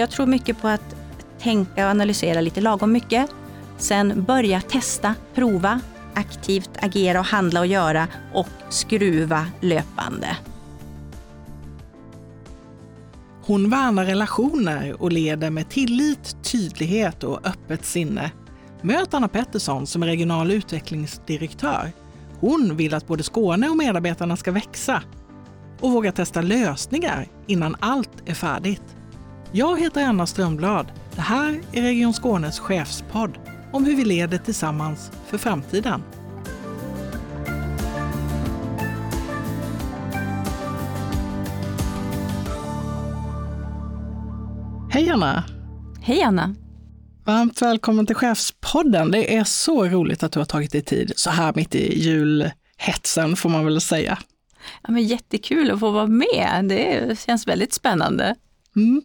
jag tror mycket på att tänka och analysera lite lagom mycket. Sen börja testa, prova, aktivt agera och handla och göra och skruva löpande. Hon värnar relationer och leder med tillit, tydlighet och öppet sinne. Möt Anna Pettersson som är regional utvecklingsdirektör. Hon vill att både Skåne och medarbetarna ska växa och våga testa lösningar innan allt är färdigt. Jag heter Anna Strömblad. Det här är Region Skånes chefspodd om hur vi leder tillsammans för framtiden. Hej Anna! Hej Anna! Varmt välkommen till Chefspodden. Det är så roligt att du har tagit dig tid så här mitt i julhetsen får man väl säga. Ja, men jättekul att få vara med. Det känns väldigt spännande. Mm.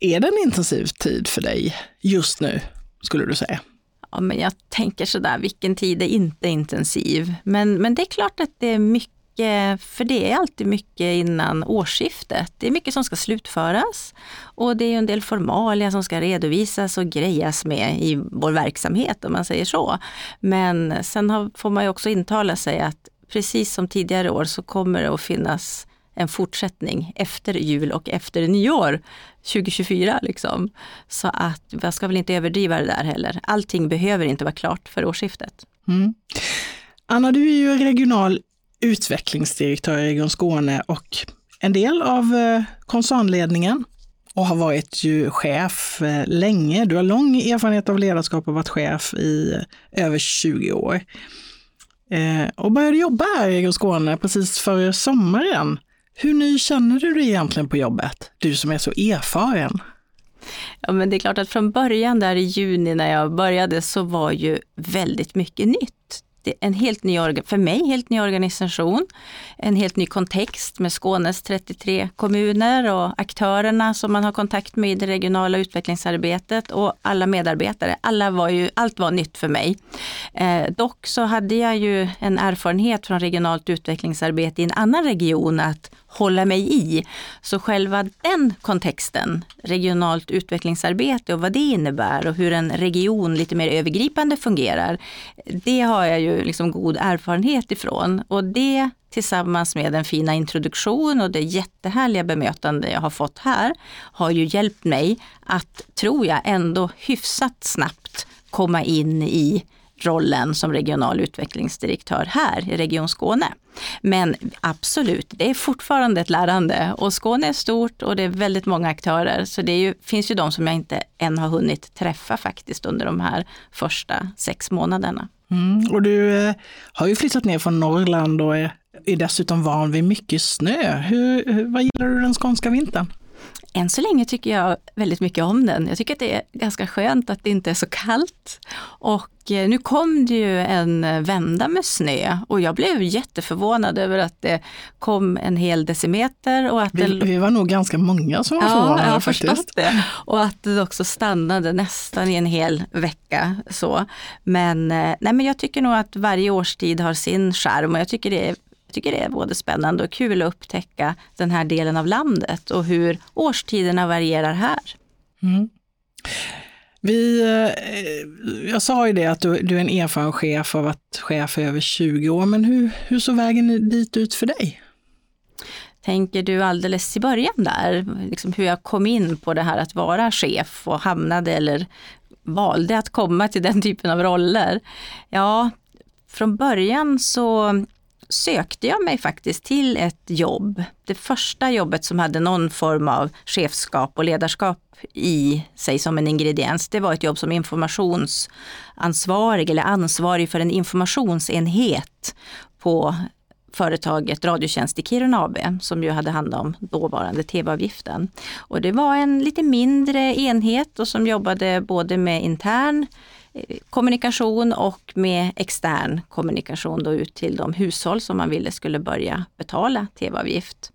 Är det en intensiv tid för dig just nu, skulle du säga? Ja, men jag tänker sådär, vilken tid är inte intensiv? Men, men det är klart att det är mycket för det är alltid mycket innan årsskiftet. Det är mycket som ska slutföras och det är en del formalia som ska redovisas och grejas med i vår verksamhet om man säger så. Men sen får man ju också intala sig att precis som tidigare år så kommer det att finnas en fortsättning efter jul och efter nyår 2024. Liksom. Så att jag ska väl inte överdriva det där heller. Allting behöver inte vara klart för årsskiftet. Mm. Anna, du är ju regional utvecklingsdirektör i Region Skåne och en del av eh, koncernledningen och har varit ju chef eh, länge. Du har lång erfarenhet av ledarskap och varit chef i eh, över 20 år. Och började jobba här i Region Skåne precis före sommaren. Hur ny känner du dig egentligen på jobbet? Du som är så erfaren. Ja, men det är klart att från början där i juni när jag började så var ju väldigt mycket nytt en helt ny, för mig helt ny organisation, en helt ny kontext med Skånes 33 kommuner och aktörerna som man har kontakt med i det regionala utvecklingsarbetet och alla medarbetare. Alla var ju, allt var nytt för mig. Eh, dock så hade jag ju en erfarenhet från regionalt utvecklingsarbete i en annan region att hålla mig i. Så själva den kontexten, regionalt utvecklingsarbete och vad det innebär och hur en region lite mer övergripande fungerar, det har jag ju liksom god erfarenhet ifrån. Och det tillsammans med den fina introduktion och det jättehärliga bemötande jag har fått här har ju hjälpt mig att, tror jag, ändå hyfsat snabbt komma in i rollen som regional utvecklingsdirektör här i Region Skåne. Men absolut, det är fortfarande ett lärande och Skåne är stort och det är väldigt många aktörer. Så det ju, finns ju de som jag inte än har hunnit träffa faktiskt under de här första sex månaderna. Mm, och du eh, har ju flyttat ner från Norrland och är, är dessutom van vid mycket snö. Hur, vad gillar du den skånska vintern? Än så länge tycker jag väldigt mycket om den. Jag tycker att det är ganska skönt att det inte är så kallt. Och eh, nu kom det ju en vända med snö och jag blev jätteförvånad över att det kom en hel decimeter. Och att vi, det... vi var nog ganska många som var ja, förvånade jag faktiskt. Det. Och att det också stannade nästan i en hel vecka. Så. Men, eh, nej, men jag tycker nog att varje årstid har sin charm och jag tycker det är tycker det är både spännande och kul att upptäcka den här delen av landet och hur årstiderna varierar här. Mm. Vi, eh, jag sa ju det att du, du är en erfaren chef och har varit chef i över 20 år, men hur, hur såg vägen dit ut för dig? Tänker du alldeles i början där, liksom hur jag kom in på det här att vara chef och hamnade eller valde att komma till den typen av roller? Ja, från början så sökte jag mig faktiskt till ett jobb. Det första jobbet som hade någon form av chefskap och ledarskap i sig som en ingrediens, det var ett jobb som informationsansvarig eller ansvarig för en informationsenhet på företaget Radiotjänst i Kiruna AB som ju hade hand om dåvarande tv-avgiften. Och det var en lite mindre enhet och som jobbade både med intern kommunikation och med extern kommunikation då ut till de hushåll som man ville skulle börja betala tv-avgift.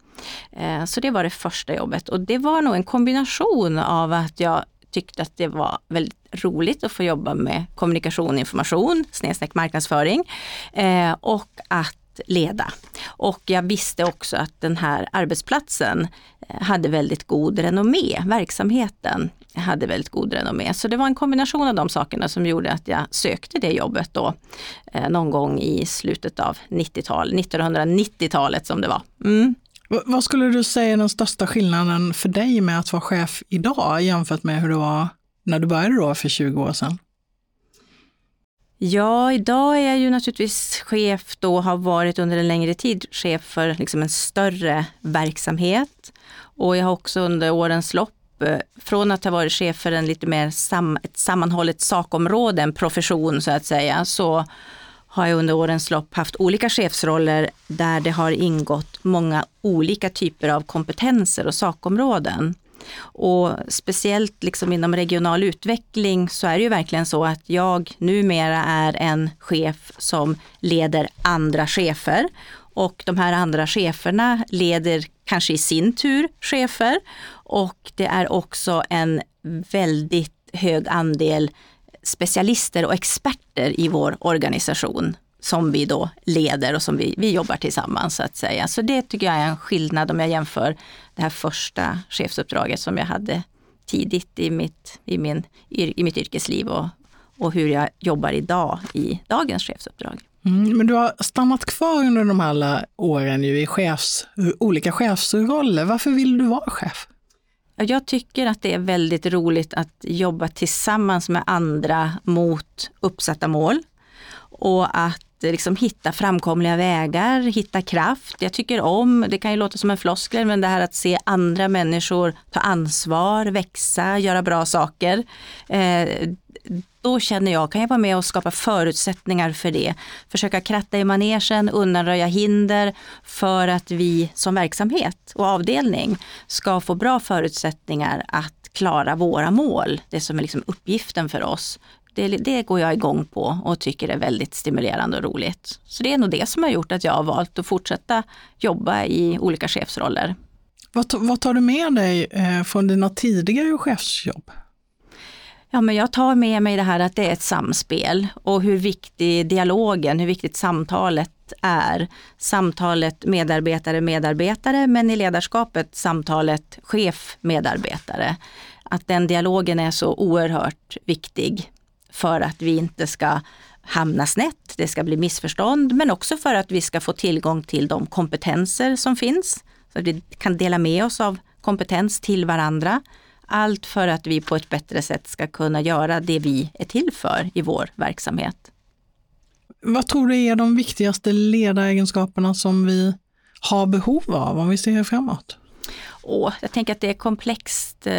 Eh, så det var det första jobbet och det var nog en kombination av att jag tyckte att det var väldigt roligt att få jobba med kommunikation, information, snedstreck marknadsföring eh, och att leda. Och jag visste också att den här arbetsplatsen eh, hade väldigt god renommé. Verksamheten hade väldigt god renommé. Så det var en kombination av de sakerna som gjorde att jag sökte det jobbet då eh, någon gång i slutet av 90-talet, 1990-talet som det var. Mm. Vad skulle du säga är den största skillnaden för dig med att vara chef idag jämfört med hur det var när du började då för 20 år sedan? Ja, idag är jag ju naturligtvis chef då, har varit under en längre tid chef för liksom en större verksamhet. Och jag har också under årens lopp, Eh, från att ha varit chef för en lite mer sam, ett sammanhållet sakområde, en profession så att säga, så har jag under årens lopp haft olika chefsroller där det har ingått många olika typer av kompetenser och sakområden. Och speciellt liksom inom regional utveckling så är det ju verkligen så att jag numera är en chef som leder andra chefer. Och de här andra cheferna leder kanske i sin tur chefer. Och det är också en väldigt hög andel specialister och experter i vår organisation som vi då leder och som vi, vi jobbar tillsammans så att säga. Så det tycker jag är en skillnad om jag jämför det här första chefsuppdraget som jag hade tidigt i mitt, i min, i mitt yrkesliv och, och hur jag jobbar idag i dagens chefsuppdrag. Mm, men du har stannat kvar under de här alla åren i chefs, olika chefsroller. Varför vill du vara chef? Jag tycker att det är väldigt roligt att jobba tillsammans med andra mot uppsatta mål och att eh, liksom hitta framkomliga vägar, hitta kraft. Jag tycker om, det kan ju låta som en floskel, men det här att se andra människor ta ansvar, växa, göra bra saker. Eh, då känner jag, kan jag vara med och skapa förutsättningar för det. Försöka kratta i manegen, undanröja hinder för att vi som verksamhet och avdelning ska få bra förutsättningar att klara våra mål, det som är liksom uppgiften för oss. Det, det, går jag igång på och tycker är väldigt stimulerande och roligt. Så det är nog det som har gjort att jag har valt att fortsätta jobba i olika chefsroller. Vad, vad tar du med dig eh, från dina tidigare chefsjobb? Ja, men jag tar med mig det här att det är ett samspel och hur viktig dialogen, hur viktigt samtalet är. Samtalet medarbetare-medarbetare, men i ledarskapet samtalet chef-medarbetare. Att den dialogen är så oerhört viktig för att vi inte ska hamna snett, det ska bli missförstånd, men också för att vi ska få tillgång till de kompetenser som finns. Så att vi kan dela med oss av kompetens till varandra. Allt för att vi på ett bättre sätt ska kunna göra det vi är till för i vår verksamhet. Vad tror du är de viktigaste ledaregenskaperna som vi har behov av om vi ser framåt? Och jag tänker att det är komplext. Eh,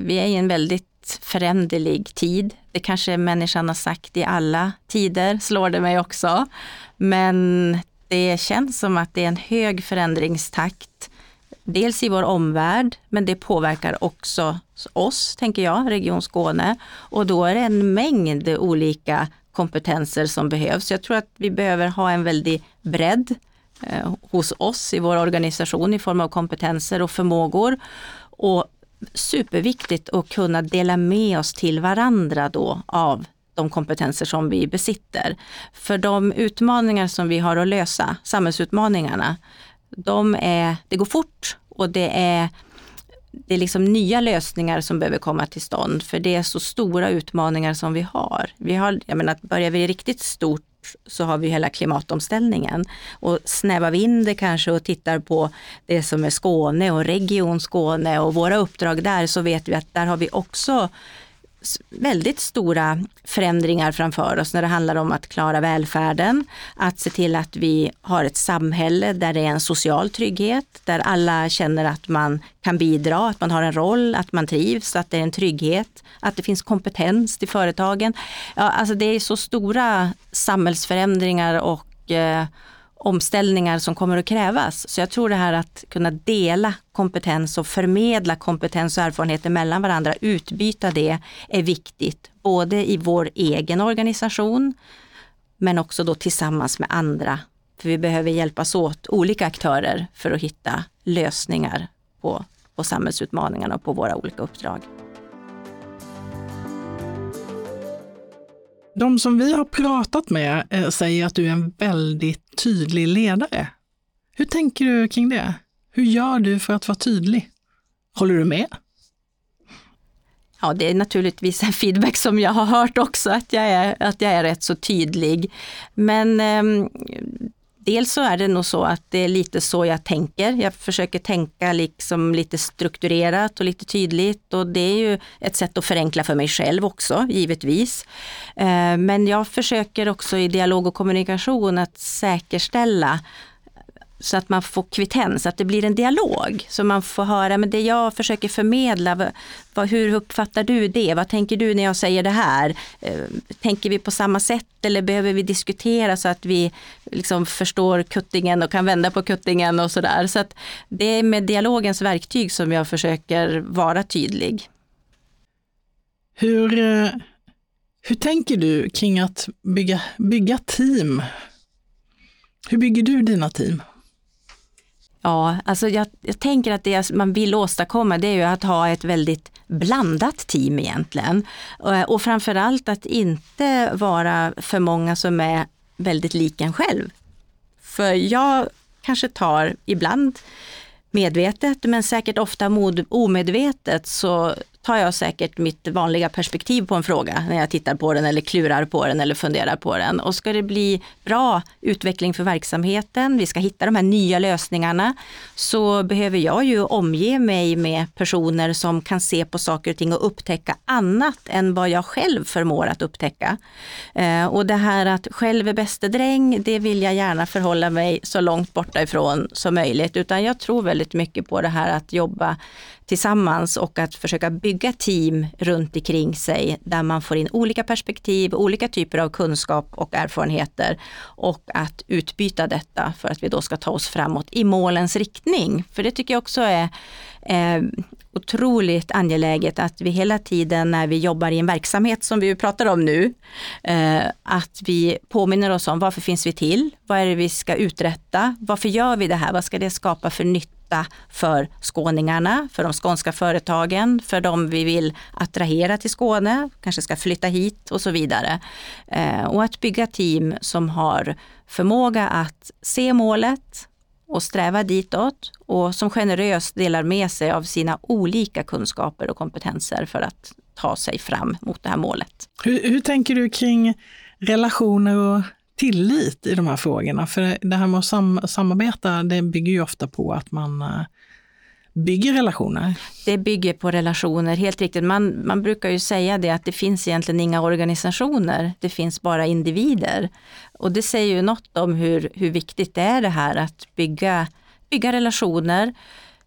vi är i en väldigt föränderlig tid. Det kanske människan har sagt i alla tider, slår det mig också. Men det känns som att det är en hög förändringstakt. Dels i vår omvärld, men det påverkar också oss, tänker jag, Region Skåne. Och då är det en mängd olika kompetenser som behövs. Jag tror att vi behöver ha en väldig bredd eh, hos oss i vår organisation i form av kompetenser och förmågor. Och superviktigt att kunna dela med oss till varandra då av de kompetenser som vi besitter. För de utmaningar som vi har att lösa, samhällsutmaningarna, de är, det går fort och det är, det är liksom nya lösningar som behöver komma till stånd. För det är så stora utmaningar som vi har. Vi har jag menar, börjar vi riktigt stort så har vi hela klimatomställningen. Och snävar vi in det kanske och tittar på det som är Skåne och Region Skåne och våra uppdrag där så vet vi att där har vi också väldigt stora förändringar framför oss när det handlar om att klara välfärden, att se till att vi har ett samhälle där det är en social trygghet, där alla känner att man kan bidra, att man har en roll, att man trivs, att det är en trygghet, att det finns kompetens till företagen. Ja, alltså det är så stora samhällsförändringar och eh, omställningar som kommer att krävas. Så jag tror det här att kunna dela kompetens och förmedla kompetens och erfarenheter mellan varandra, utbyta det är viktigt, både i vår egen organisation men också då tillsammans med andra. För vi behöver hjälpas åt, olika aktörer, för att hitta lösningar på, på samhällsutmaningarna och på våra olika uppdrag. De som vi har pratat med eh, säger att du är en väldigt tydlig ledare. Hur tänker du kring det? Hur gör du för att vara tydlig? Håller du med? Ja, det är naturligtvis en feedback som jag har hört också, att jag är, att jag är rätt så tydlig. Men eh, dels så är det nog så att det är lite så jag tänker. Jag försöker tänka liksom lite strukturerat och lite tydligt och det är ju ett sätt att förenkla för mig själv också, givetvis. Eh, men jag försöker också i dialog och kommunikation att säkerställa så att man får kvittens, att det blir en dialog. Så man får höra, men det jag försöker förmedla, vad, hur uppfattar du det? Vad tänker du när jag säger det här? Eh, tänker vi på samma sätt eller behöver vi diskutera så att vi liksom förstår kuttingen och kan vända på kuttingen och sådär. Så att det är med dialogens verktyg som jag försöker vara tydlig. Hur, eh, hur tänker du kring att bygga, bygga team? Hur bygger du dina team? Ja, alltså jag, jag, tänker att det man vill åstadkomma det är ju att ha ett väldigt blandat team egentligen. Eh, och, framförallt att inte vara för många som är väldigt lika en själv. För jag kanske tar ibland medvetet men säkert ofta mod, omedvetet så tar jag säkert mitt vanliga perspektiv på en fråga när jag tittar på den eller klurar på den eller funderar på den. Och ska det bli bra utveckling för verksamheten, vi ska hitta de här nya lösningarna, så behöver jag ju omge mig med personer som kan se på saker och ting och upptäcka annat än vad jag själv förmår att upptäcka. Eh, och det här att själv är bäste dräng, det vill jag gärna förhålla mig så långt borta ifrån som möjligt, utan jag tror väldigt mycket på det här att jobba tillsammans och att försöka bygga team runt omkring sig där man får in olika perspektiv, olika typer av kunskap och erfarenheter och att utbyta detta för att vi då ska ta oss framåt i målens riktning. För det tycker jag också är eh, otroligt angeläget att vi hela tiden när vi jobbar i en verksamhet som vi pratar om nu, eh, att vi påminner oss om varför finns vi till? Vad är det vi ska uträtta? Varför gör vi det här? Vad ska det skapa för nytta? För skåningarna, för de skånska företagen, för de vi vill attrahera till Skåne, kanske ska flytta hit och så vidare. Eh, och att bygga team som har förmåga att se målet, och sträva ditåt och som generöst delar med sig av sina olika kunskaper och kompetenser för att ta sig fram mot det här målet. Hur, hur tänker du kring relationer och tillit i de här frågorna? För det här med att sam samarbeta, det bygger ju ofta på att man eh, bygger relationer. Det bygger på relationer, helt riktigt. Man, man brukar ju säga det att det finns egentligen inga organisationer, det finns bara individer. Och det säger ju något om hur, hur viktigt det är det här att bygga, bygga relationer.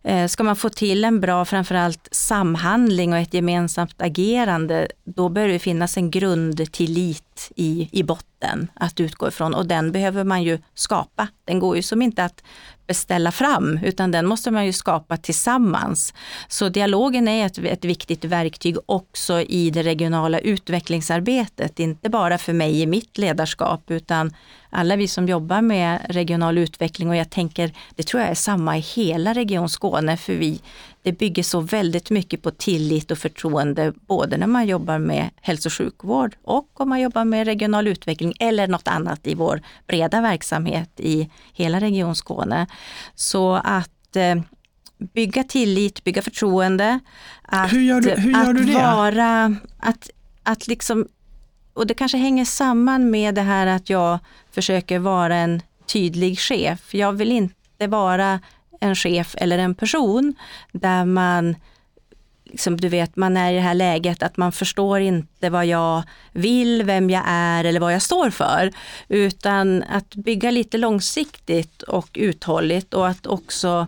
Eh, ska man få till en bra, framförallt samhandling och ett gemensamt agerande, då bör det finnas en grundtillit i, i botten att utgå ifrån och den behöver man ju skapa. Den går ju som inte att beställa fram, utan den måste man ju skapa tillsammans. Så dialogen är ett, ett viktigt verktyg också i det regionala utvecklingsarbetet, inte bara för mig i mitt ledarskap, utan alla vi som jobbar med regional utveckling och jag tänker, det tror jag är samma i hela Region Skåne, för vi, det bygger så väldigt mycket på tillit och förtroende, både när man jobbar med hälso och sjukvård och om man jobbar med regional utveckling eller något annat i vår breda verksamhet i hela Region Skåne. Så att eh, bygga tillit, bygga förtroende. Att, hur gör du, hur gör du det? Vara, att, att liksom, och det kanske hänger samman med det här att jag försöker vara en tydlig chef. Jag vill inte vara en chef eller en person där man liksom, du vet, man är i det här läget att man förstår inte vad jag vill, vem jag är eller vad jag står för. Utan att bygga lite långsiktigt och uthålligt och att också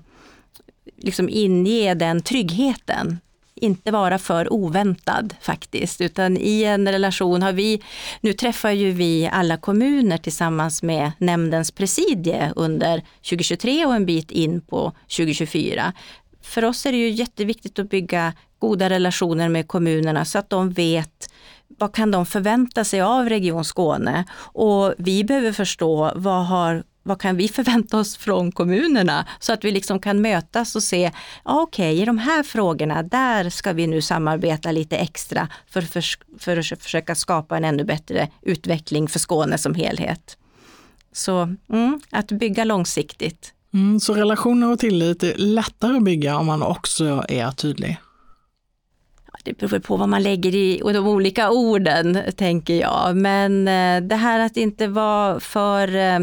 liksom inge den tryggheten inte vara för oväntad faktiskt, utan i en relation har vi, nu träffar ju vi alla kommuner tillsammans med nämndens presidie under 2023 och en bit in på 2024. För oss är det ju jätteviktigt att bygga goda relationer med kommunerna så att de vet vad kan de förvänta sig av Region Skåne? Och vi behöver förstå vad har vad kan vi förvänta oss från kommunerna? Så att vi liksom kan mötas och se, okej, okay, i de här frågorna, där ska vi nu samarbeta lite extra för, för, för att försöka skapa en ännu bättre utveckling för Skåne som helhet. Så mm, att bygga långsiktigt Mm, så relationer och tillit är lättare att bygga om man också är tydlig? Det beror på vad man lägger i de olika orden, tänker jag. Men eh, det här att inte vara för eh,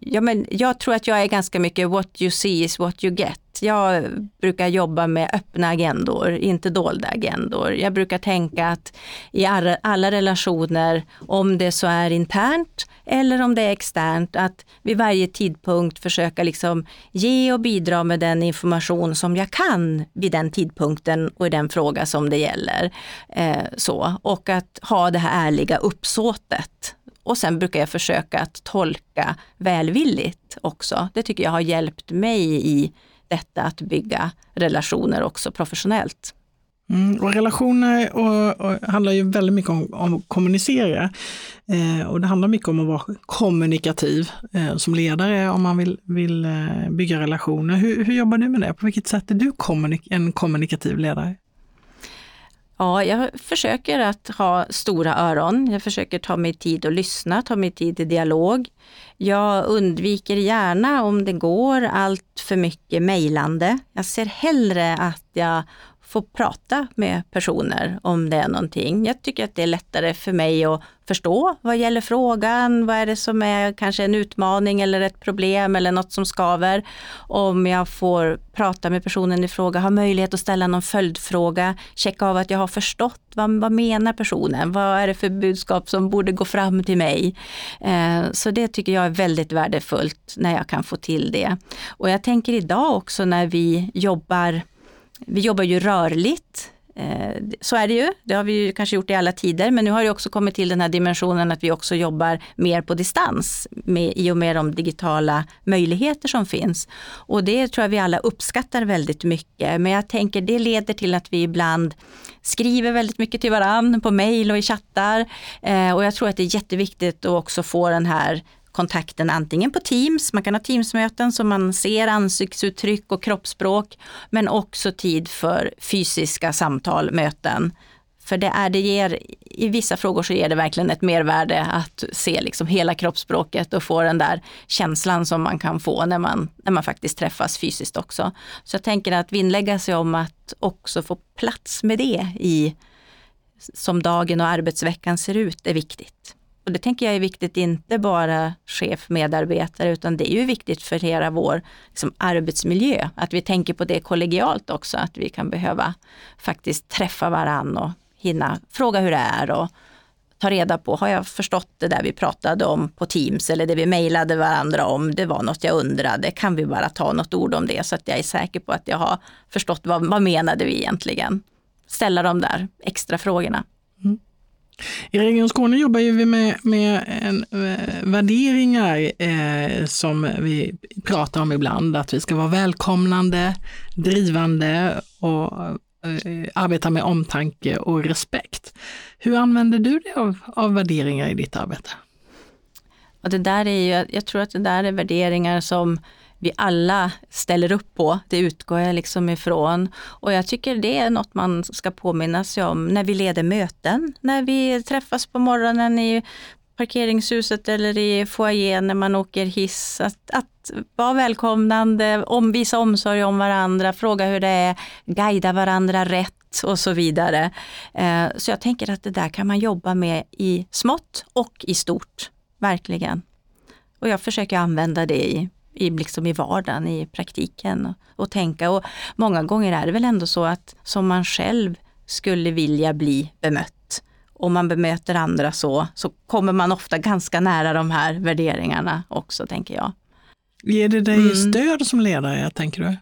ja, men jag tror att jag är ganska mycket what you see is what you get. Jag brukar jobba med öppna agendor, inte dolda agendor. Jag brukar tänka att i alla relationer, om det så är internt eller om det är externt, att vid varje tidpunkt försöka liksom ge och bidra med den information som jag kan vid den tidpunkten och i den fråga som det gäller. Eh, så. Och att ha det här ärliga uppsåtet och sen brukar jag försöka att tolka välvilligt också. Det tycker jag har hjälpt mig i detta att bygga relationer också professionellt. Mm, och relationer och, och handlar ju väldigt mycket om, om att kommunicera. Eh, och det handlar mycket om att vara kommunikativ eh, som ledare om man vill, vill eh, bygga relationer. Hur, hur, jobbar du med det? På vilket sätt är du kommunik en kommunikativ ledare? Ja, jag försöker att ha stora öron. Jag försöker ta mig tid att lyssna, ta mig tid till dialog. Jag undviker gärna, om det går, allt för mycket mejlande. Jag ser hellre att jag få prata med personer om det är någonting. Jag tycker att det är lättare för mig att förstå vad gäller frågan, vad är det som är kanske en utmaning eller ett problem eller något som skaver. Om jag får prata med personen i fråga, ha möjlighet att ställa någon följdfråga, checka av att jag har förstått vad, vad menar personen, vad är det för budskap som borde gå fram till mig. Eh, så det tycker jag är väldigt värdefullt när jag kan få till det. Och jag tänker idag också när vi jobbar vi jobbar ju rörligt. Eh, så är det ju, det har vi ju kanske gjort i alla tider, men nu har det också kommit till den här dimensionen att vi också jobbar mer på distans med, i och med de digitala möjligheter som finns. Och det tror jag vi alla uppskattar väldigt mycket, men jag tänker det leder till att vi ibland skriver väldigt mycket till varandra på mejl och i chattar. Eh, och jag tror att det är jätteviktigt att också få den här kontakten antingen på Teams, man kan ha Teamsmöten så man ser ansiktsuttryck och kroppsspråk, men också tid för fysiska samtal, möten. För det, är, det ger, i vissa frågor så ger det verkligen ett mervärde att se liksom hela kroppsspråket och få den där känslan som man kan få när man, när man faktiskt träffas fysiskt också. Så jag tänker att vinnlägga sig om att också få plats med det i som dagen och arbetsveckan ser ut är viktigt. Och det tänker jag är viktigt, inte bara chef, medarbetare, utan det är ju viktigt för hela vår liksom, arbetsmiljö. Att vi tänker på det kollegialt också, att vi kan behöva faktiskt träffa varann och hinna fråga hur det är och ta reda på, har jag förstått det där vi pratade om på Teams eller det vi mejlade varandra om, det var något jag undrade, kan vi bara ta något ord om det så att jag är säker på att jag har förstått vad, vad menade vi egentligen? Ställa de där extra frågorna. I Region Skåne jobbar vi med, med en, eh, värderingar eh, som vi pratar om ibland, att vi ska vara välkomnande, drivande och eh, arbeta med omtanke och respekt. Hur använder du dig av, av värderingar i ditt arbete? Och det där är ju, jag tror att det där är värderingar som vi alla ställer upp på. Det utgår jag liksom ifrån. Och jag tycker det är något man ska påminna sig om när vi leder möten, när vi träffas på morgonen i parkeringshuset eller i foajén när man åker hiss. Att, att vara välkomnande, om, visa omsorg om varandra, fråga hur det är, guida varandra rätt och så vidare. Eh, så jag tänker att det där kan man jobba med i smått och i stort, verkligen. Och jag försöker använda det i i, liksom i vardagen, i praktiken och, och tänka. Och många gånger är det väl ändå så att som man själv skulle vilja bli bemött, om man bemöter andra så, så kommer man ofta ganska nära de här värderingarna också, tänker jag. Ger det dig mm. stöd som ledare, tänker du?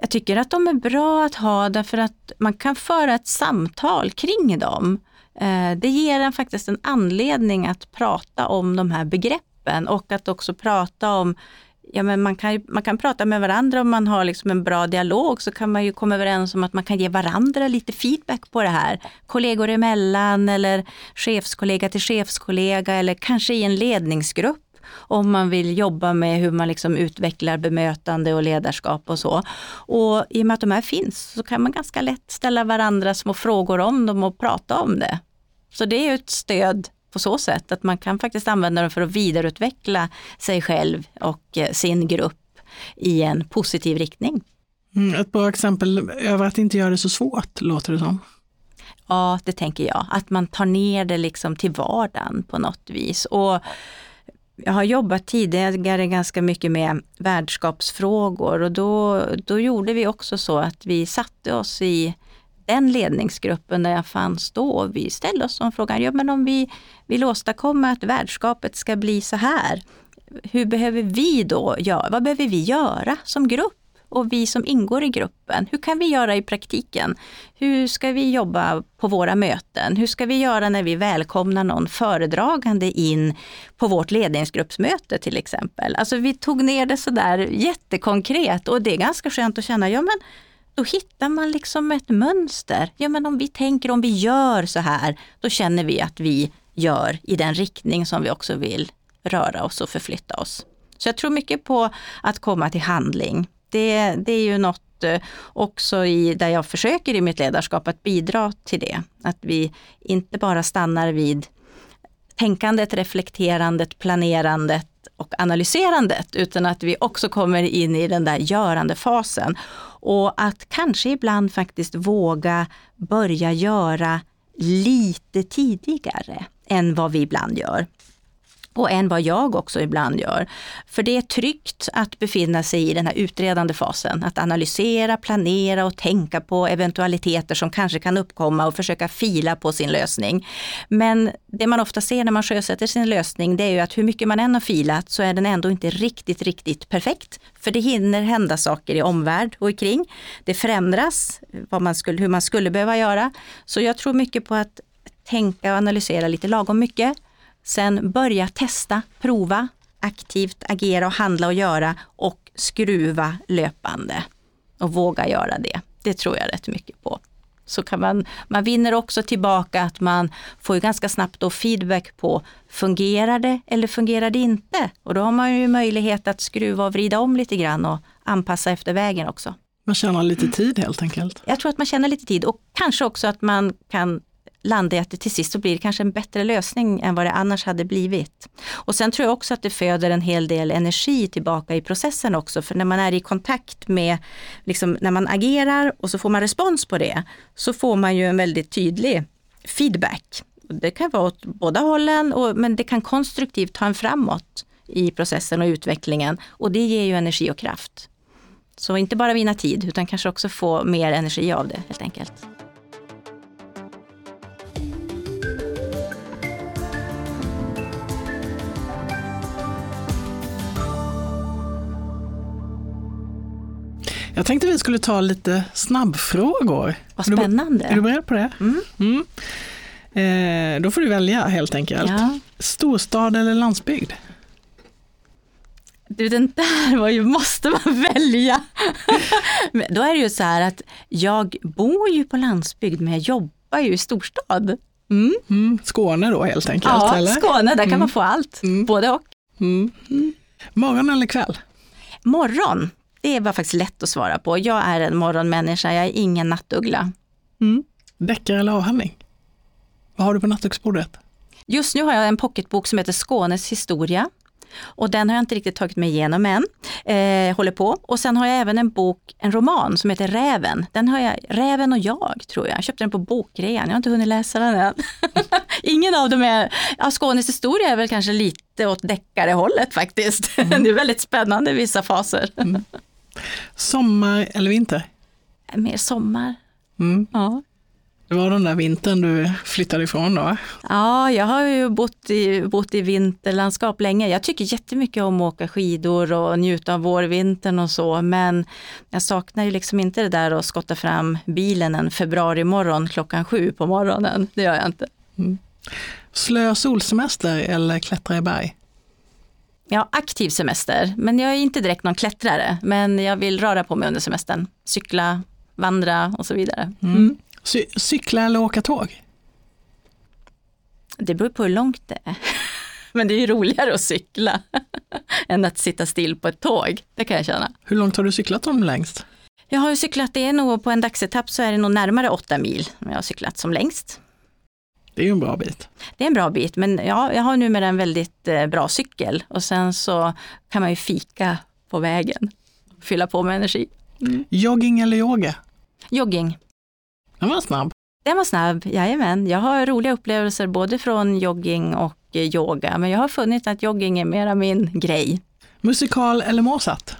Jag tycker att de är bra att ha därför att man kan föra ett samtal kring dem. Eh, det ger en faktiskt en anledning att prata om de här begreppen gruppen och att också prata om Ja, men man, kan, man kan prata med varandra om man har liksom en bra dialog så kan man ju komma överens om att man kan ge varandra lite feedback på det här. Kollegor emellan eller chefskollega till chefskollega eller kanske i en ledningsgrupp om man vill jobba med hur man liksom utvecklar bemötande och ledarskap och så. Och i och med att de här finns så kan man ganska lätt ställa varandra små frågor om dem och prata om det. Så det är ett stöd på så sätt att man kan faktiskt använda dem för att vidareutveckla sig själv och eh, sin grupp i en positiv riktning. Mm, ett bra exempel över att inte göra det så svårt, låter det som. Ja, det tänker jag. Att man tar ner det liksom till vardagen på något vis. Och jag har jobbat tidigare ganska mycket med värdskapsfrågor och då, då gjorde vi också så att vi satte oss i den ledningsgruppen där jag fanns då. Vi ställde oss som frågan, ja men om vi vill åstadkomma att värdskapet ska bli så här, hur behöver vi då göra? Vad behöver vi göra som grupp? och vi som ingår i gruppen. Hur kan vi göra i praktiken? Hur ska vi jobba på våra möten? Hur ska vi göra när vi välkomnar någon föredragande in på vårt ledningsgruppsmöte till exempel? Alltså vi tog ner det sådär jättekonkret och det är ganska skönt att känna, ja men då hittar man liksom ett mönster. Ja men om vi tänker, om vi gör så här, då känner vi att vi gör i den riktning som vi också vill röra oss och förflytta oss. Så jag tror mycket på att komma till handling det, det är ju något eh, också i, där jag försöker i mitt ledarskap att bidra till det. Att vi inte bara stannar vid tänkandet, reflekterandet, planerandet och analyserandet, utan att vi också kommer in i den där görandefasen. Och att kanske ibland faktiskt våga börja göra lite tidigare än vad vi ibland gör och än vad jag också ibland gör. För det är tryggt att befinna sig i den här utredande fasen, att analysera, planera och tänka på eventualiteter som kanske kan uppkomma och försöka fila på sin lösning. Men det man ofta ser när man sjösätter sin lösning, det är ju att hur mycket man än har filat så är den ändå inte riktigt, riktigt perfekt. För det hinner hända saker i omvärld och kring. Det förändras, vad man skulle, hur man skulle behöva göra. Så jag tror mycket på att tänka och analysera lite lagom mycket Sen börja testa, prova, aktivt agera och handla och göra och skruva löpande. Och våga göra det. Det tror jag rätt mycket på. Så kan man, man vinner också tillbaka att man får ju ganska snabbt då feedback på fungerar det eller fungerar det inte? Och då har man ju möjlighet att skruva och vrida om lite grann och anpassa efter vägen också. Man tjänar lite tid helt enkelt. Jag tror att man tjänar lite tid och kanske också att man kan landa i att det till sist så blir det kanske en bättre lösning än vad det annars hade blivit. Och sen tror jag också att det föder en hel del energi tillbaka i processen också, för när man är i kontakt med, liksom, när man agerar och så får man respons på det, så får man ju en väldigt tydlig feedback. Det kan vara åt båda hållen, och, men det kan konstruktivt ta en framåt i processen och utvecklingen och det ger ju energi och kraft. Så inte bara vinna tid utan kanske också få mer energi av det helt enkelt. Jag tänkte vi skulle ta lite snabbfrågor. Vad spännande. Är du, är du beredd på det? Mm. Mm. Eh, då får du välja helt enkelt. Ja. Storstad eller landsbygd? Du, den där var ju, måste man välja. då är det ju så här att jag bor ju på landsbygd men jag jobbar ju i storstad. Mm. Mm. Skåne då helt enkelt? Ja, eller? Skåne, där kan man mm. få allt, mm. både och. Mm. Morgon eller kväll? Morgon. Det var faktiskt lätt att svara på. Jag är en morgonmänniska, jag är ingen nattuggla. Mm. Deckare eller avhandling? Vad har du på nattduksbordet? Just nu har jag en pocketbok som heter Skånes historia. Och den har jag inte riktigt tagit mig igenom än. Eh, håller på. Och sen har jag även en bok, en roman som heter Räven. Den har jag, Räven och jag tror jag. Jag köpte den på bokrean, jag har inte hunnit läsa den än. Ingen av dem är, ja Skånes historia är väl kanske lite åt deckarehållet faktiskt. Mm. det är väldigt spännande i vissa faser. Mm. Sommar eller vinter? Mer sommar. Mm. Ja. Det var den där vintern du flyttade ifrån då? Ja, jag har ju bott i, bott i vinterlandskap länge. Jag tycker jättemycket om att åka skidor och njuta av vårvintern och så, men jag saknar ju liksom inte det där att skotta fram bilen en februari morgon klockan sju på morgonen. Det gör jag inte. Mm. Slö solsemester eller klättra i berg? Ja, aktiv semester, men jag är inte direkt någon klättrare, men jag vill röra på mig under semestern. Cykla, vandra och så vidare. Mm. Mm. Cy cykla eller åka tåg? Det beror på hur långt det är. Men det är ju roligare att cykla än att sitta still på ett tåg. Det kan jag känna. Hur långt har du cyklat om längst? Jag har cyklat, det är nog på en dagsetapp så är det nog närmare åtta mil jag har cyklat som längst. Det är ju en bra bit. Det är en bra bit, men ja, jag har numera en väldigt eh, bra cykel och sen så kan man ju fika på vägen. Fylla på med energi. Mm. Jogging eller yoga? Jogging. Den var snabb. Den var snabb, jajamän. Jag har roliga upplevelser både från jogging och eh, yoga, men jag har funnit att jogging är mera min grej. Musikal eller Mozart?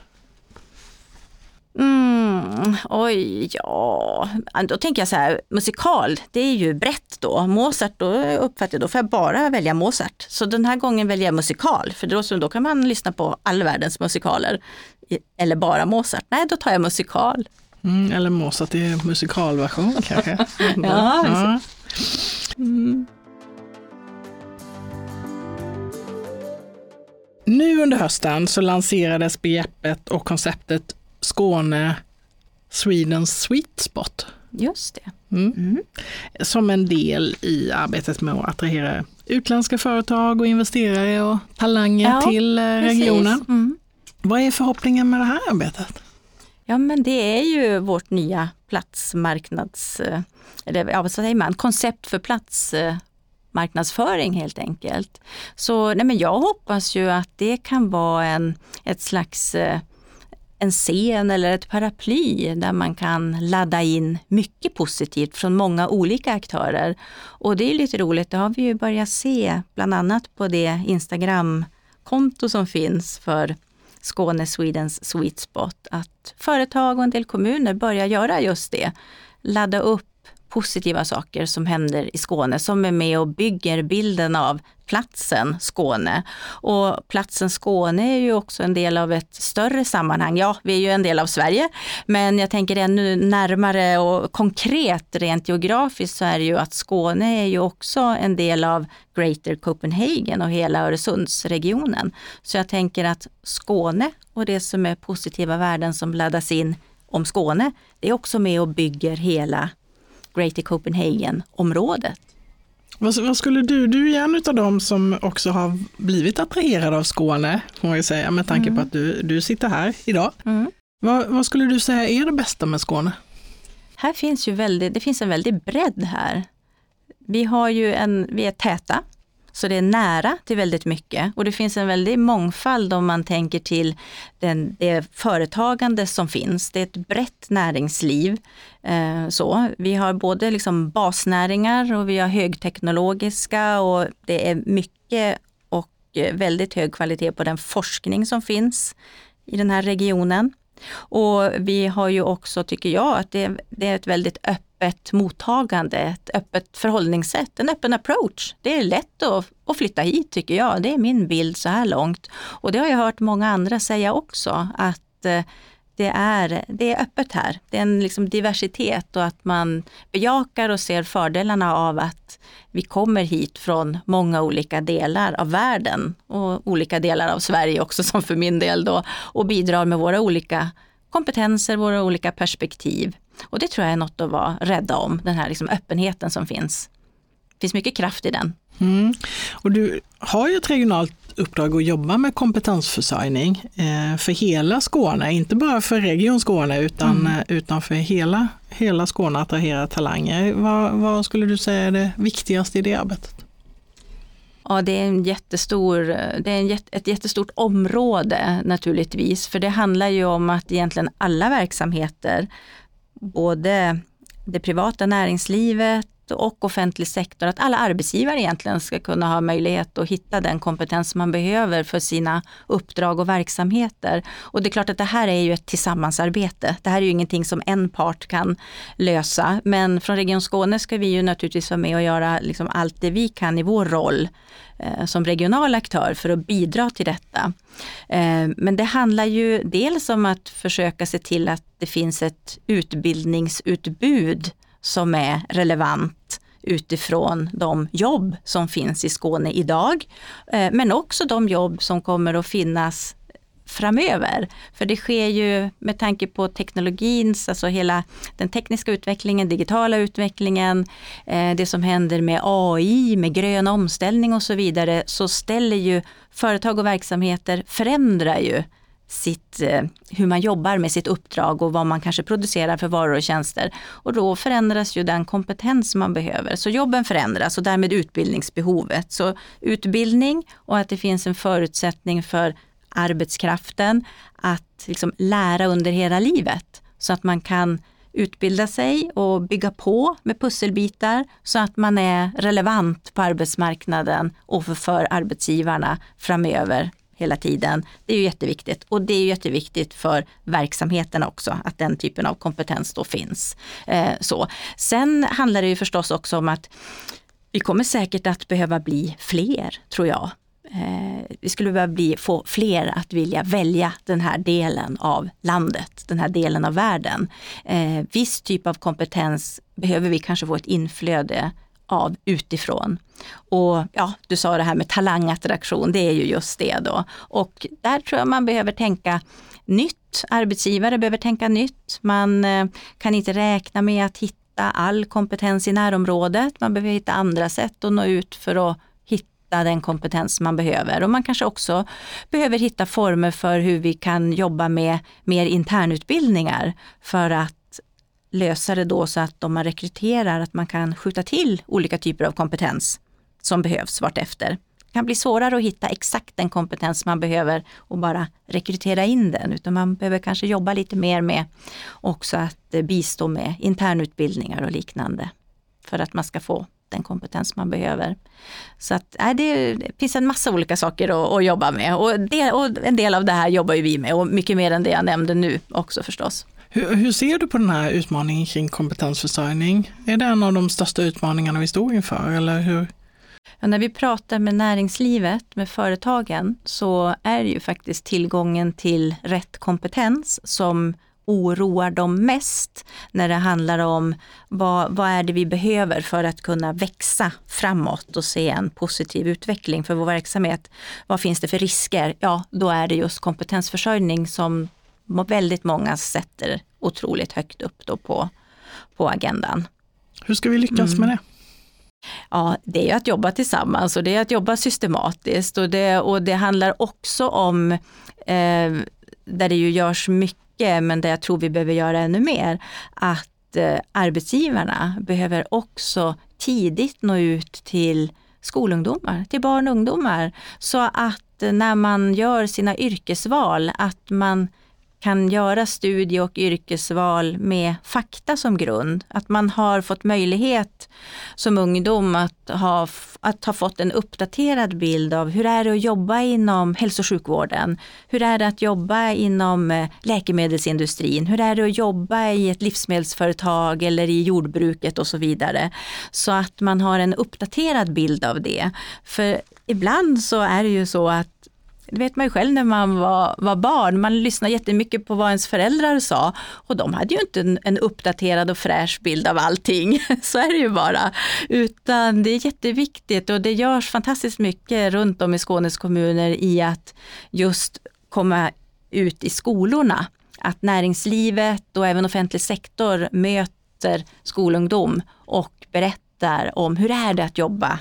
Mm, oj, ja, då tänker jag så här, musikal, det är ju brett då. Mozart, då uppfattar jag, då får jag bara välja Mozart. Så den här gången väljer jag musikal, för då, då kan man lyssna på all världens musikaler. Eller bara Mozart. Nej, då tar jag musikal. Mm, eller Mozart i musikalversion kanske. ja, ja. Mm. Nu under hösten så lanserades begreppet och konceptet Skåne Swedens Sweet Spot. Just det. Mm. Mm. Som en del i arbetet med att attrahera utländska företag och investerare och talanger ja, till eh, regionen. Mm. Vad är förhoppningen med det här arbetet? Ja men det är ju vårt nya platsmarknads, eh, eller ja, vad säger man, koncept för platsmarknadsföring helt enkelt. Så nej men jag hoppas ju att det kan vara en, ett slags eh, en scen eller ett paraply där man kan ladda in mycket positivt från många olika aktörer. Och det är lite roligt, det har vi ju börjat se bland annat på det Instagram-konto som finns för Skåne Swedens Sweet Spot, att företag och en del kommuner börjar göra just det. Ladda upp positiva saker som händer i Skåne som är med och bygger bilden av platsen Skåne. Och platsen Skåne är ju också en del av ett större sammanhang. Ja, vi är ju en del av Sverige, men jag tänker ännu närmare och konkret rent geografiskt så är det ju att Skåne är ju också en del av Greater Copenhagen och hela Öresundsregionen. Så jag tänker att Skåne och det som är positiva värden som laddas in om Skåne, det är också med och bygger hela Greater Copenhagen-området. Vad, vad, skulle du, du är en av dem som också har blivit attraherad av Skåne, får man säga, med tanke mm. på att du, du sitter här idag. Mm. Vad, vad, skulle du säga är det bästa med Skåne? Här finns ju väldigt, det finns en väldig bredd här. Vi, har ju en, vi är täta, så det är nära till väldigt mycket och det finns en väldig mångfald om man tänker till den, det företagande som finns. Det är ett brett näringsliv. Eh, så. Vi har både liksom basnäringar och vi har högteknologiska och det är mycket och väldigt hög kvalitet på den forskning som finns i den här regionen. Och vi har ju också, tycker jag, att det, det är ett väldigt öppet öppet mottagande, ett öppet förhållningssätt, en öppen approach. Det är lätt att, att flytta hit tycker jag. Det är min bild så här långt. Och det har jag hört många andra säga också, att eh, det är, det är öppet här. Det är en liksom diversitet och att man bejakar och ser fördelarna av att vi kommer hit från många olika delar av världen och olika delar av Sverige också som för min del då och bidrar med våra olika kompetenser, våra olika perspektiv. Och det tror jag är något att vara rädda om, den här liksom öppenheten som finns. Det finns mycket kraft i den. Mm. Och du har ju ett regionalt uppdrag att jobba med kompetensförsörjning eh, för hela Skåne, inte bara för Region Skåne utan, mm. Eh, utan för hela, hela Skåne att attrahera talanger. Vad, vad skulle du säga är det viktigaste i det arbetet? Ja, det är, en jättestor, det är en, ett jättestort område naturligtvis, för det handlar ju om att egentligen alla verksamheter, både det privata näringslivet, och offentlig sektor, att alla arbetsgivare egentligen ska kunna ha möjlighet att hitta den kompetens man behöver för sina uppdrag och verksamheter. Och det är klart att det här är ju ett tillsammansarbete. Det här är ju ingenting som en part kan lösa. Men från Region Skåne ska vi ju naturligtvis vara med och göra liksom allt det vi kan i vår roll eh, som regional aktör för att bidra till detta. Eh, men det handlar ju dels om att försöka se till att det finns ett utbildningsutbud som är relevant utifrån de jobb som finns i Skåne idag, eh, men också de jobb som kommer att finnas framöver. För det sker ju med tanke på teknologins, alltså hela den tekniska utvecklingen, digitala utvecklingen, eh, det som händer med AI, med grön omställning och så vidare, så ställer ju företag och verksamheter förändrar ju sitt, eh, hur man jobbar med sitt uppdrag och vad man kanske producerar för varor och tjänster. Och då förändras ju den kompetens man behöver. Så jobben förändras och därmed utbildningsbehovet. Så utbildning och att det finns en förutsättning för arbetskraften att liksom lära under hela livet. Så att man kan utbilda sig och bygga på med pusselbitar så att man är relevant på arbetsmarknaden och för, för arbetsgivarna framöver hela tiden. Det är ju jätteviktigt och det är jätteviktigt för verksamheten också att den typen av kompetens då finns. Eh, så. Sen handlar det ju förstås också om att vi kommer säkert att behöva bli fler, tror jag. Eh, vi skulle behöva bli, få fler att vilja välja den här delen av landet, den här delen av världen. Eh, viss typ av kompetens behöver vi kanske få ett inflöde av utifrån. Och ja, du sa det här med talangattraktion, det är ju just det då. Och där tror jag man behöver tänka nytt. Arbetsgivare behöver tänka nytt. Man eh, kan inte räkna med att hitta all kompetens i närområdet. Man behöver hitta andra sätt att nå ut för att hitta den kompetens man behöver. Och man kanske också behöver hitta former för hur vi kan jobba med mer internutbildningar för att lösa det då så att om man rekryterar att man kan skjuta till olika typer av kompetens som behövs vartefter. Det kan bli svårare att hitta exakt den kompetens man behöver och bara rekrytera in den, utan man behöver kanske jobba lite mer med också att eh, bistå med internutbildningar och liknande för att man ska få den kompetens man behöver. Så att, äh, det finns en massa olika saker att, att jobba med och, det, och en del av det här jobbar ju vi med och mycket mer än det jag nämnde nu också förstås. Hur, hur, ser du på den här utmaningen kring kompetensförsörjning? Är det en av de största utmaningarna vi står inför eller hur? Ja, när vi pratar med näringslivet, med företagen, så är det ju faktiskt tillgången till rätt kompetens som oroar dem mest när det handlar om vad, vad är det vi behöver för att kunna växa framåt och se en positiv utveckling för vår verksamhet. Vad finns det för risker? Ja, då är det just kompetensförsörjning som väldigt många sätter otroligt högt upp då på, på agendan. Hur ska vi lyckas mm. med det? Ja, det är att jobba tillsammans och det är att jobba systematiskt och det, och det handlar också om, eh, där det ju görs mycket, men det jag tror vi behöver göra ännu mer, att eh, arbetsgivarna behöver också tidigt nå ut till skolungdomar, till barn och ungdomar, så att när man gör sina yrkesval, att man kan göra studie och yrkesval med fakta som grund. Att man har fått möjlighet som ungdom att ha, att ha fått en uppdaterad bild av hur är det att jobba inom hälso och sjukvården? Hur är det att jobba inom eh, läkemedelsindustrin? Hur är det att jobba i ett livsmedelsföretag eller i jordbruket och så vidare. Så att man har en uppdaterad bild av det. För ibland så är det ju så att det vet man ju själv när man var, var barn, man lyssnade jättemycket på vad ens föräldrar sa och de hade ju inte en, en uppdaterad och fräsch bild av allting. Så är det ju bara. Utan det är jätteviktigt och det görs fantastiskt mycket runt om i Skånes kommuner i att just komma ut i skolorna. Att näringslivet och även offentlig sektor möter skolungdom och berättar om hur är det att jobba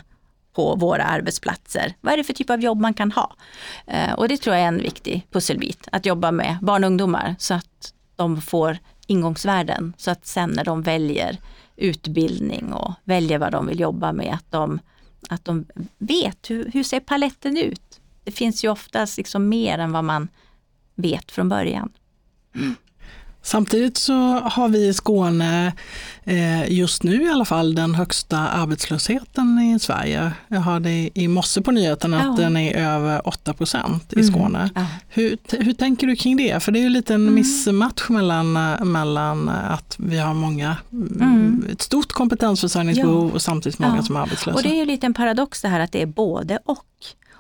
på våra arbetsplatser. Vad är det för typ av jobb man kan ha? Eh, och det tror jag är en viktig pusselbit, att jobba med barn och ungdomar så att de får ingångsvärden. Så att sen när de väljer utbildning och väljer vad de vill jobba med, att de, att de vet hur, hur ser paletten ut? Det finns ju oftast liksom mer än vad man vet från början. Mm. Samtidigt så har vi i Skåne eh, just nu i alla fall den högsta arbetslösheten i Sverige. Jag hörde i morse på nyheterna att ja. den är över 8 procent i mm. Skåne. Ja. Hur, hur tänker du kring det? För det är ju lite en mm. missmatch mellan, mellan att vi har många, mm. ett stort kompetensförsörjningsbehov ja. och samtidigt många som är arbetslösa. Och det är ju lite en paradox det här att det är både och.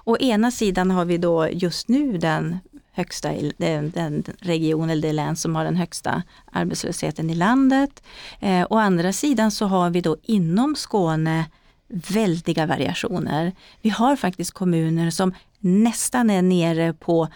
Å ena sidan har vi då just nu den högsta, den, den region eller det län som har den högsta arbetslösheten i landet. Eh, å andra sidan så har vi då inom Skåne väldiga variationer. Vi har faktiskt kommuner som nästan är nere på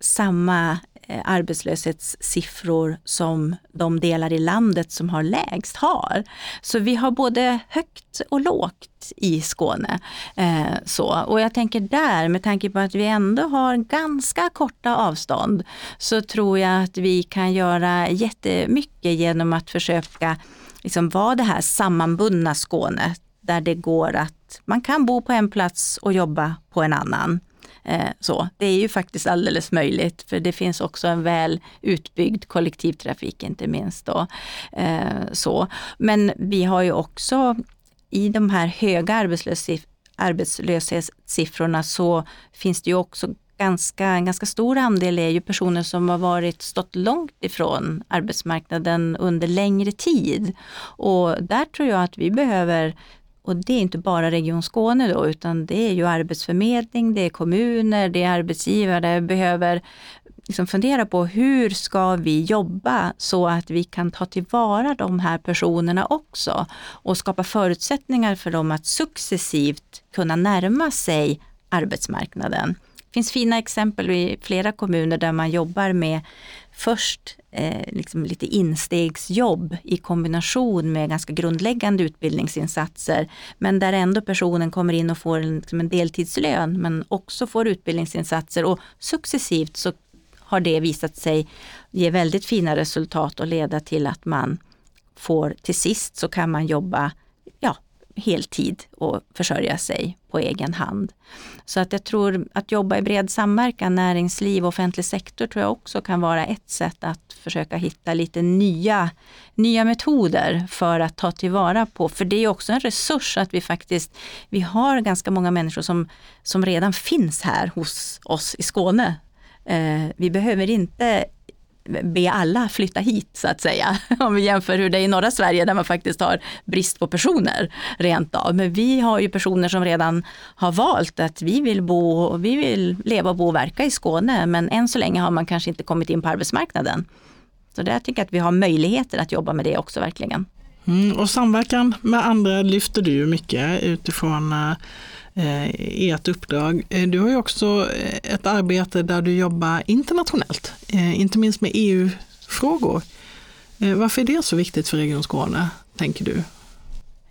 samma Eh, arbetslöshetssiffror som de delar i landet som har lägst har. Så vi har både högt och lågt i Skåne. Eh, så. Och jag tänker där, med tanke på att vi ändå har ganska korta avstånd, så tror jag att vi kan göra jättemycket genom att försöka liksom vara det här sammanbundna Skåne, där det går att man kan bo på en plats och jobba på en annan. Eh, så. Det är ju faktiskt alldeles möjligt för det finns också en väl utbyggd kollektivtrafik inte minst. Då. Eh, så. Men vi har ju också i de här höga arbetslöshetssiffrorna så finns det ju också ganska, en ganska stor andel är ju personer som har varit stått långt ifrån arbetsmarknaden under längre tid. Och där tror jag att vi behöver och det är inte bara Region Skåne då, utan det är ju arbetsförmedling, det är kommuner, det är arbetsgivare, behöver liksom fundera på hur ska vi jobba så att vi kan ta tillvara de här personerna också och skapa förutsättningar för dem att successivt kunna närma sig arbetsmarknaden. Det finns fina exempel i flera kommuner där man jobbar med först eh, liksom lite instegsjobb i kombination med ganska grundläggande utbildningsinsatser. Men där ändå personen kommer in och får en, liksom en deltidslön men också får utbildningsinsatser och successivt så har det visat sig ge väldigt fina resultat och leda till att man får till sist så kan man jobba heltid och försörja sig på egen hand. Så att jag tror att jobba i bred samverkan, näringsliv och offentlig sektor tror jag också kan vara ett sätt att försöka hitta lite nya, nya metoder för att ta tillvara på. För det är också en resurs att vi faktiskt, vi har ganska många människor som, som redan finns här hos oss i Skåne. Eh, vi behöver inte be alla flytta hit så att säga. Om vi jämför hur det är i norra Sverige där man faktiskt har brist på personer rent av. Men vi har ju personer som redan har valt att vi vill bo, vi vill leva, bo och verka i Skåne men än så länge har man kanske inte kommit in på arbetsmarknaden. Så där tycker jag att vi har möjligheter att jobba med det också verkligen. Mm, och samverkan med andra lyfter du ju mycket utifrån eh, ert uppdrag. Eh, du har ju också eh, ett arbete där du jobbar internationellt, eh, inte minst med EU-frågor. Varför är det så viktigt för Region Skåne, tänker du?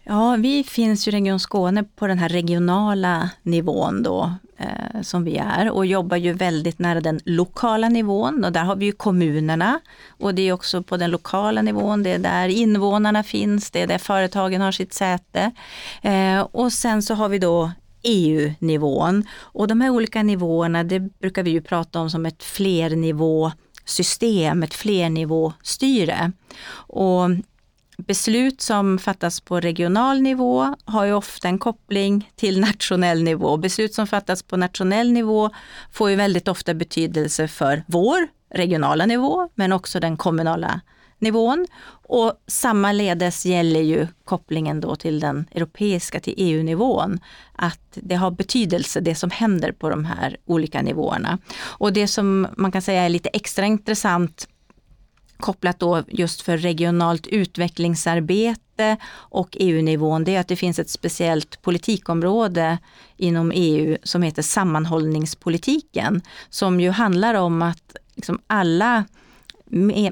Ja, vi finns ju i Region Skåne på den här regionala nivån då, eh, som vi är och jobbar ju väldigt nära den lokala nivån och där har vi ju kommunerna och det är också på den lokala nivån, det är där invånarna finns, det är där företagen har sitt säte. Eh, och sen så har vi då EU-nivån. Och de här olika nivåerna, det brukar vi ju prata om som ett flernivåsystem, ett flernivåstyre. Och beslut som fattas på regional nivå har ju ofta en koppling till nationell nivå. Beslut som fattas på nationell nivå får ju väldigt ofta betydelse för vår regionala nivå, men också den kommunala nivån. Och sammaledes gäller ju kopplingen då till den europeiska, till EU-nivån. Att det har betydelse det som händer på de här olika nivåerna. Och det som man kan säga är lite extra intressant kopplat då just för regionalt utvecklingsarbete och EU-nivån, det är att det finns ett speciellt politikområde inom EU som heter sammanhållningspolitiken, som ju handlar om att liksom alla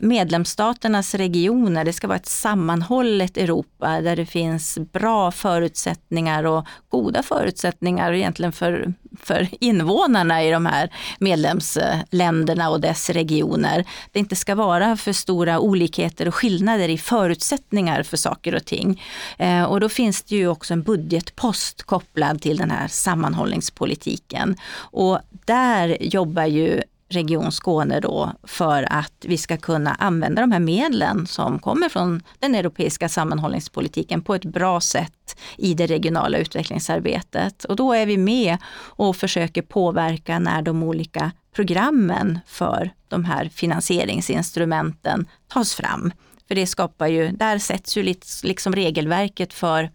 medlemsstaternas regioner. Det ska vara ett sammanhållet Europa där det finns bra förutsättningar och goda förutsättningar egentligen för, för invånarna i de här medlemsländerna och dess regioner. Det inte ska vara för stora olikheter och skillnader i förutsättningar för saker och ting. Eh, och då finns det ju också en budgetpost kopplad till den här sammanhållningspolitiken. Och där jobbar ju Region Skåne då för att vi ska kunna använda de här medlen som kommer från den europeiska sammanhållningspolitiken på ett bra sätt i det regionala utvecklingsarbetet. Och då är vi med och försöker påverka när de olika programmen för de här finansieringsinstrumenten tas fram. För det skapar ju, där sätts ju liksom regelverket för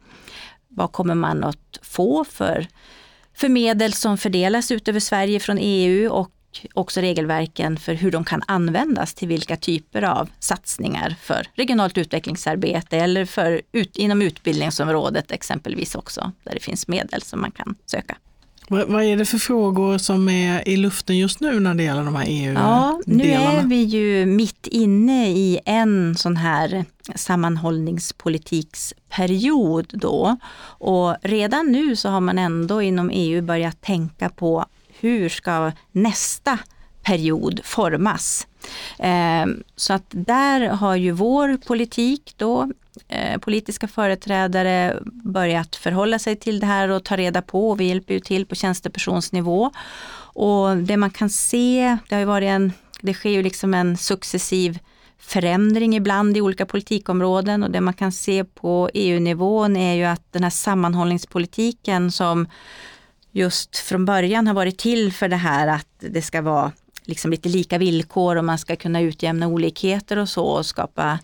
vad kommer man att få för för medel som fördelas ut över Sverige från EU och också regelverken för hur de kan användas till vilka typer av satsningar för regionalt utvecklingsarbete eller för ut, inom utbildningsområdet exempelvis också, där det finns medel som man kan söka. Vad, vad, är det för frågor som är i luften just nu när det gäller de här EU-delarna? Ja, nu är vi ju mitt inne i en sån här sammanhållningspolitiksperiod då. Och redan nu så har man ändå inom EU börjat tänka på hur ska nästa period formas. Ehm, så att där har ju vår politik då, eh, politiska företrädare börjat förhålla sig till det här och ta reda på. Vi hjälper ju till på tjänstepersonsnivå. Och det man kan se, det har ju varit en, det sker ju liksom en successiv förändring ibland i olika politikområden och det man kan se på EU-nivån är ju att den här sammanhållningspolitiken som just från början har varit till för det här att det ska vara liksom lite lika villkor och man ska kunna utjämna olikheter och så och skapa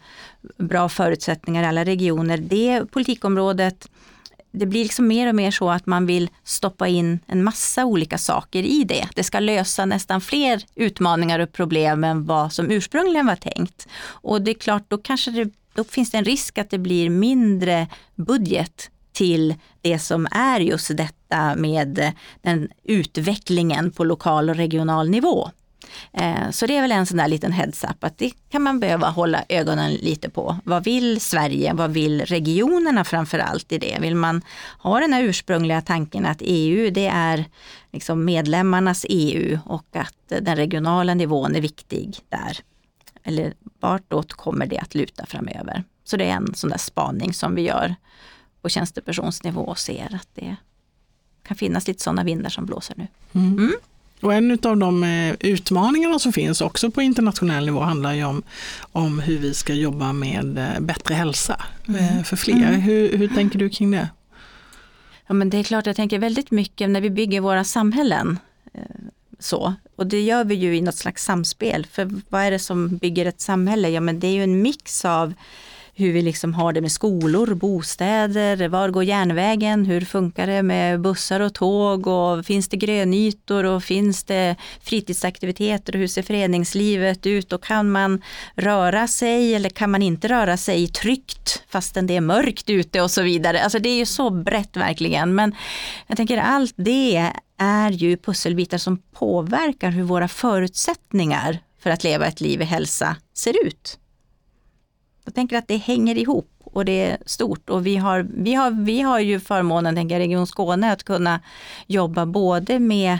bra förutsättningar i alla regioner. Det politikområdet det blir liksom mer och mer så att man vill stoppa in en massa olika saker i det. Det ska lösa nästan fler utmaningar och problem än vad som ursprungligen var tänkt. Och det är klart, då, kanske det, då finns det en risk att det blir mindre budget till det som är just detta med den utvecklingen på lokal och regional nivå. Eh, så det är väl en sån där liten heads-up att det kan man behöva hålla ögonen lite på. Vad vill Sverige? Vad vill regionerna framför allt i det? Vill man ha den här ursprungliga tanken att EU det är liksom medlemmarnas EU och att den regionala nivån är viktig där? Eller vartåt kommer det att luta framöver? Så det är en sån där spaning som vi gör på tjänstepersonsnivå och ser att det kan finnas lite sådana vindar som blåser nu. Mm. Mm. Och en av de eh, utmaningarna som finns också på internationell nivå handlar ju om, om hur vi ska jobba med eh, bättre hälsa eh, mm. för fler. Mm. Hur, hur tänker du kring det? Ja, men det är klart, jag tänker väldigt mycket när vi bygger våra samhällen. Så. Och det gör vi ju i något slags samspel. För vad är det som bygger ett samhälle? Ja, men det är ju en mix av hur vi liksom har det med skolor, bostäder, var går järnvägen, hur funkar det med bussar och tåg och finns det grönytor och finns det fritidsaktiviteter och hur ser föreningslivet ut och kan man röra sig eller kan man inte röra sig tryggt fastän det är mörkt ute och så vidare. Alltså det är ju så brett verkligen men jag tänker allt det är ju pusselbitar som påverkar hur våra förutsättningar för att leva ett liv i hälsa ser ut. Jag tänker att det hänger ihop och det är stort och vi har, vi har, vi har ju förmånen, tänker Region Skåne, att kunna jobba både med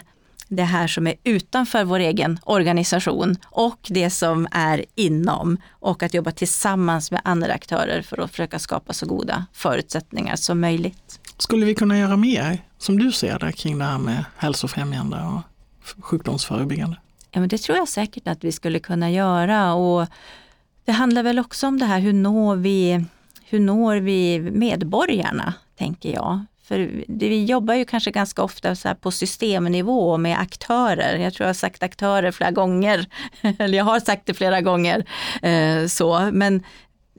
det här som är utanför vår egen organisation och det som är inom och att jobba tillsammans med andra aktörer för att försöka skapa så goda förutsättningar som möjligt. Skulle vi kunna göra mer, som du ser det, kring det här med hälsofrämjande och sjukdomsförebyggande? Ja, men det tror jag säkert att vi skulle kunna göra och det handlar väl också om det här, hur når vi, hur når vi medborgarna, tänker jag. För det, vi jobbar ju kanske ganska ofta så på systemnivå med aktörer. Jag tror jag har sagt aktörer flera gånger, eller jag har sagt det flera gånger. Eh, så. Men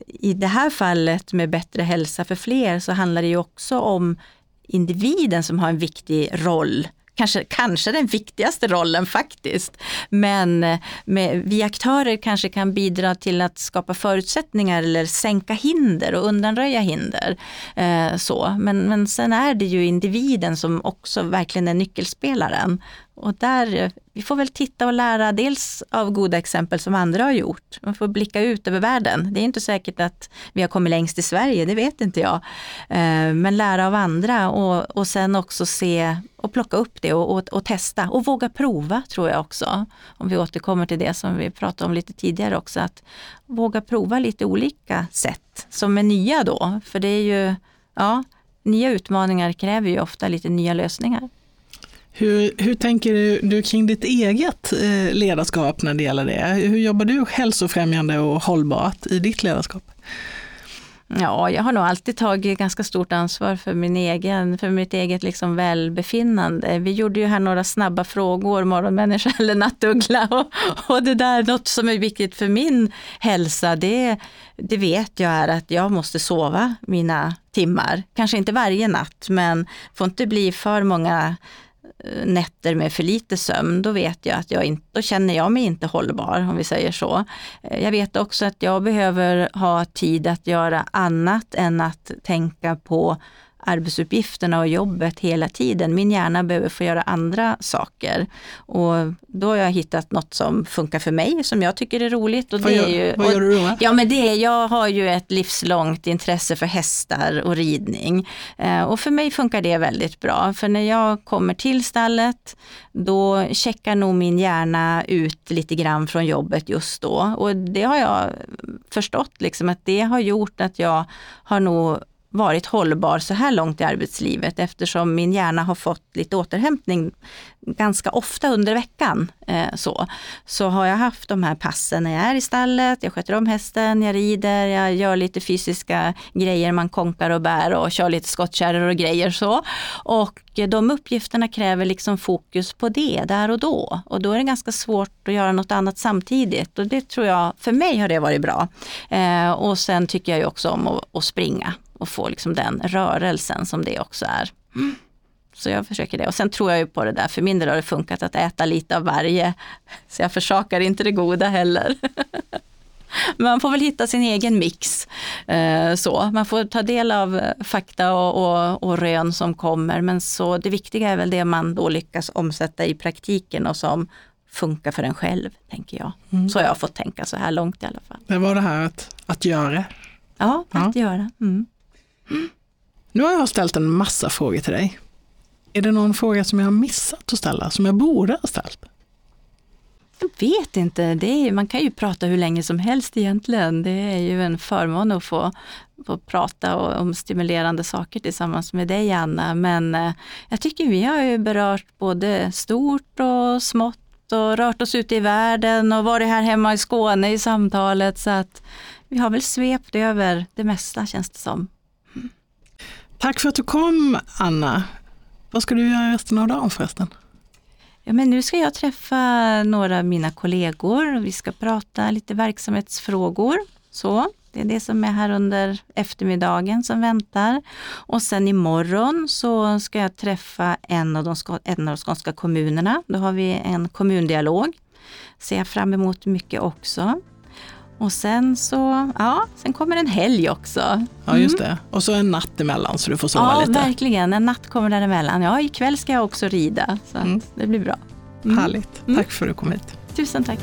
i det här fallet med bättre hälsa för fler så handlar det ju också om individen som har en viktig roll kanske, kanske den viktigaste rollen faktiskt. Men eh, med, vi aktörer kanske kan bidra till att skapa förutsättningar eller sänka hinder och undanröja hinder. Eh, så. Men, men sen är det ju individen som också verkligen är nyckelspelaren. Och där, vi får väl titta och lära dels av goda exempel som andra har gjort. Man får blicka ut över världen. Det är inte säkert att vi har kommit längst i Sverige, det vet inte jag. Eh, men lära av andra och, och sen också se och plocka upp det och, och, och, testa och våga prova tror jag också. Om vi återkommer till det som vi pratade om lite tidigare också, att våga prova lite olika sätt som är nya då. För det är ju, ja, nya utmaningar kräver ju ofta lite nya lösningar. Hur, hur tänker du, du kring ditt eget eh, ledarskap när det gäller det? Hur jobbar du hälsofrämjande och hållbart i ditt ledarskap? Ja, jag har nog alltid tagit ganska stort ansvar för, min egen, för mitt eget liksom välbefinnande. Vi gjorde ju här några snabba frågor, morgonmänniska eller nattuggla. Och, och det där, något som är viktigt för min hälsa, det, det vet jag är att jag måste sova mina timmar. Kanske inte varje natt, men får inte bli för många Eh, nätter med för lite sömn, då vet jag att jag inte, då känner jag mig inte hållbar om vi säger så. Eh, jag vet också att jag behöver ha tid att göra annat än att tänka på arbetsuppgifterna och jobbet hela tiden. Min hjärna behöver få göra andra saker. Och då har jag hittat något som funkar för mig, som jag tycker är roligt. Och vad, det gör, är ju, vad gör du då? Ja, men det, jag har ju ett livslångt intresse för hästar och ridning. Eh, och för mig funkar det väldigt bra. För när jag kommer till stallet, då checkar nog min hjärna ut lite grann från jobbet just då. Och det har jag förstått, liksom, att det har gjort att jag har nog varit hållbar så här långt i arbetslivet eftersom min hjärna har fått lite återhämtning ganska ofta under veckan. Eh, så. så har jag haft de här passen när jag är i stallet, jag sköter om hästen, jag rider, jag gör lite fysiska grejer, man konkar och bär och kör lite skottkärror och grejer så. Och eh, de uppgifterna kräver liksom fokus på det där och då. Och då är det ganska svårt att göra något annat samtidigt. Och det tror jag, för mig har det varit bra. Eh, och sen tycker jag ju också om att, att springa och få liksom den rörelsen som det också är. Så jag försöker det. Och sen tror jag ju på det där, för min del har det funkat att äta lite av varje. Så jag försakar inte det goda heller. Man får väl hitta sin egen mix. Eh, så. Man får ta del av fakta och, och, och rön som kommer. Men så det viktiga är väl det man då lyckas omsätta i praktiken och som funkar för en själv, tänker jag. Mm. Så har jag fått tänka så här långt i alla fall. Det var det här att, att göra. Ja, att ja. göra. Mm. Nu har jag ställt en massa frågor till dig. Är det någon fråga som jag har missat att ställa, som jag borde ha ställt? Jag vet inte. Det är, man kan ju prata hur länge som helst egentligen. Det är ju en förmån att få, få prata om stimulerande saker tillsammans med dig, Anna. Men eh, jag tycker vi har ju berört både stort och smått och rört oss ute i världen och varit här hemma i Skåne i samtalet. Så att vi har väl svept över det mesta känns det som. Tack för att du kom Anna. Vad ska du göra resten av dagen förresten? Ja, men nu ska jag träffa några av mina kollegor. Vi ska prata lite verksamhetsfrågor. Så, det är det som är här under eftermiddagen som väntar. Och sen imorgon så ska jag träffa en av de, en av de skånska kommunerna. Då har vi en kommundialog. Ser jag fram emot mycket också. Och sen så, ja, sen kommer en helg också. Mm. Ja, just det. Och så en natt emellan så du får sova ja, lite. Ja, verkligen. En natt kommer däremellan. Ja, ikväll ska jag också rida, så mm. det blir bra. Mm. Härligt. Tack för att du kom hit. Tusen tack.